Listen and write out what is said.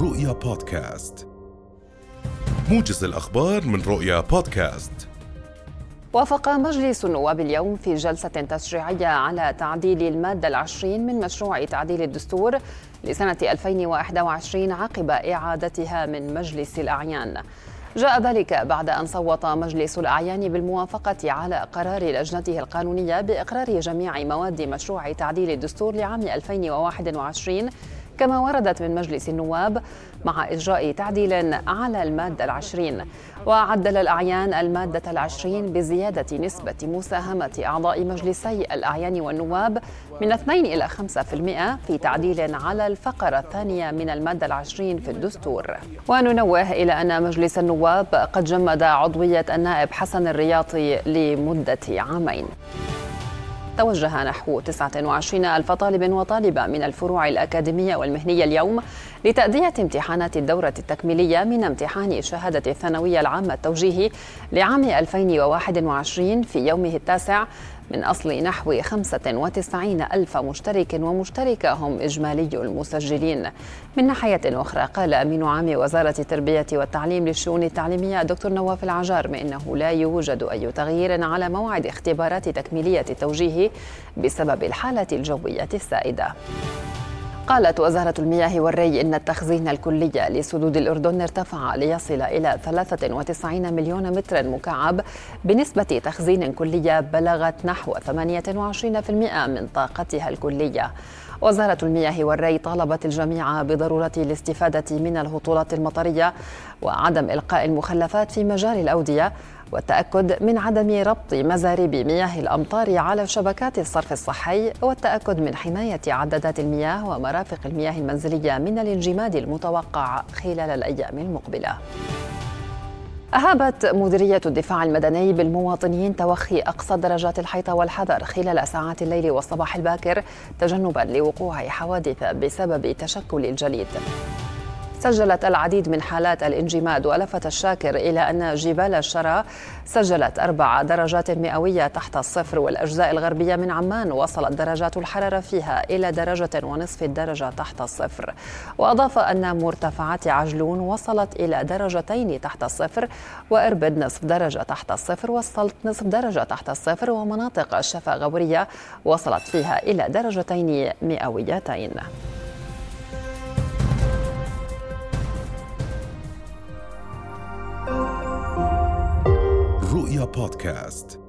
رؤيا بودكاست. موجز الأخبار من رؤيا بودكاست. وافق مجلس النواب اليوم في جلسة تشريعية على تعديل المادة العشرين من مشروع تعديل الدستور لسنة 2021 عقب إعادتها من مجلس الأعيان. جاء ذلك بعد أن صوت مجلس الأعيان بالموافقة على قرار لجنته القانونية بإقرار جميع مواد مشروع تعديل الدستور لعام 2021 كما وردت من مجلس النواب مع إجراء تعديل على المادة العشرين. وعدل الأعيان المادة العشرين بزيادة نسبة مساهمة أعضاء مجلسي الأعيان والنواب من 2 إلى 5% في تعديل على الفقرة الثانية من المادة العشرين في الدستور. وننوه إلى أن مجلس النواب قد جمد عضوية النائب حسن الرياضي لمدة عامين. توجه نحو 29 ألف طالب وطالبة من الفروع الأكاديمية والمهنية اليوم لتأدية امتحانات الدورة التكميلية من امتحان شهادة الثانوية العامة. التوجيهي لعام 2021 في يومه التاسع من أصل نحو 95 ألف مشترك ومشتركة هم إجمالي المسجلين. من ناحية أخرى قال أمين عام وزارة التربية والتعليم للشؤون التعليمية دكتور نواف العجار بأنه لا يوجد أي تغيير على موعد اختبارات تكميلية التوجيه بسبب الحالة الجوية السائدة. قالت وزارة المياه والري إن التخزين الكلي لسدود الأردن ارتفع ليصل إلى 93 مليون متر مكعب بنسبة تخزين كلية بلغت نحو 28% من طاقتها الكلية. وزارة المياه والري طالبت الجميع بضرورة الاستفادة من الهطولات المطرية وعدم إلقاء المخلفات في مجال الأودية والتأكد من عدم ربط مزاريب مياه الأمطار على شبكات الصرف الصحي والتأكد من حماية عدادات المياه ومرافق المياه المنزلية من الانجماد المتوقع خلال الأيام المقبلة. أهابت مديرية الدفاع المدني بالمواطنين توخي أقصى درجات الحيطة والحذر خلال ساعات الليل والصباح الباكر تجنبا لوقوع حوادث بسبب تشكل الجليد. سجلت العديد من حالات الانجماد ولفت الشاكر إلى أن جبال الشرى سجلت أربع درجات مئوية تحت الصفر والأجزاء الغربية من عمان وصلت درجات الحرارة فيها إلى درجة ونصف الدرجة تحت الصفر. وأضاف أن مرتفعات عجلون وصلت إلى درجتين تحت الصفر وإربد نصف درجة تحت الصفر والسلط نصف درجة تحت الصفر ومناطق الشفا غورية وصلت فيها إلى درجتين مئويتين. رؤيا بودكاست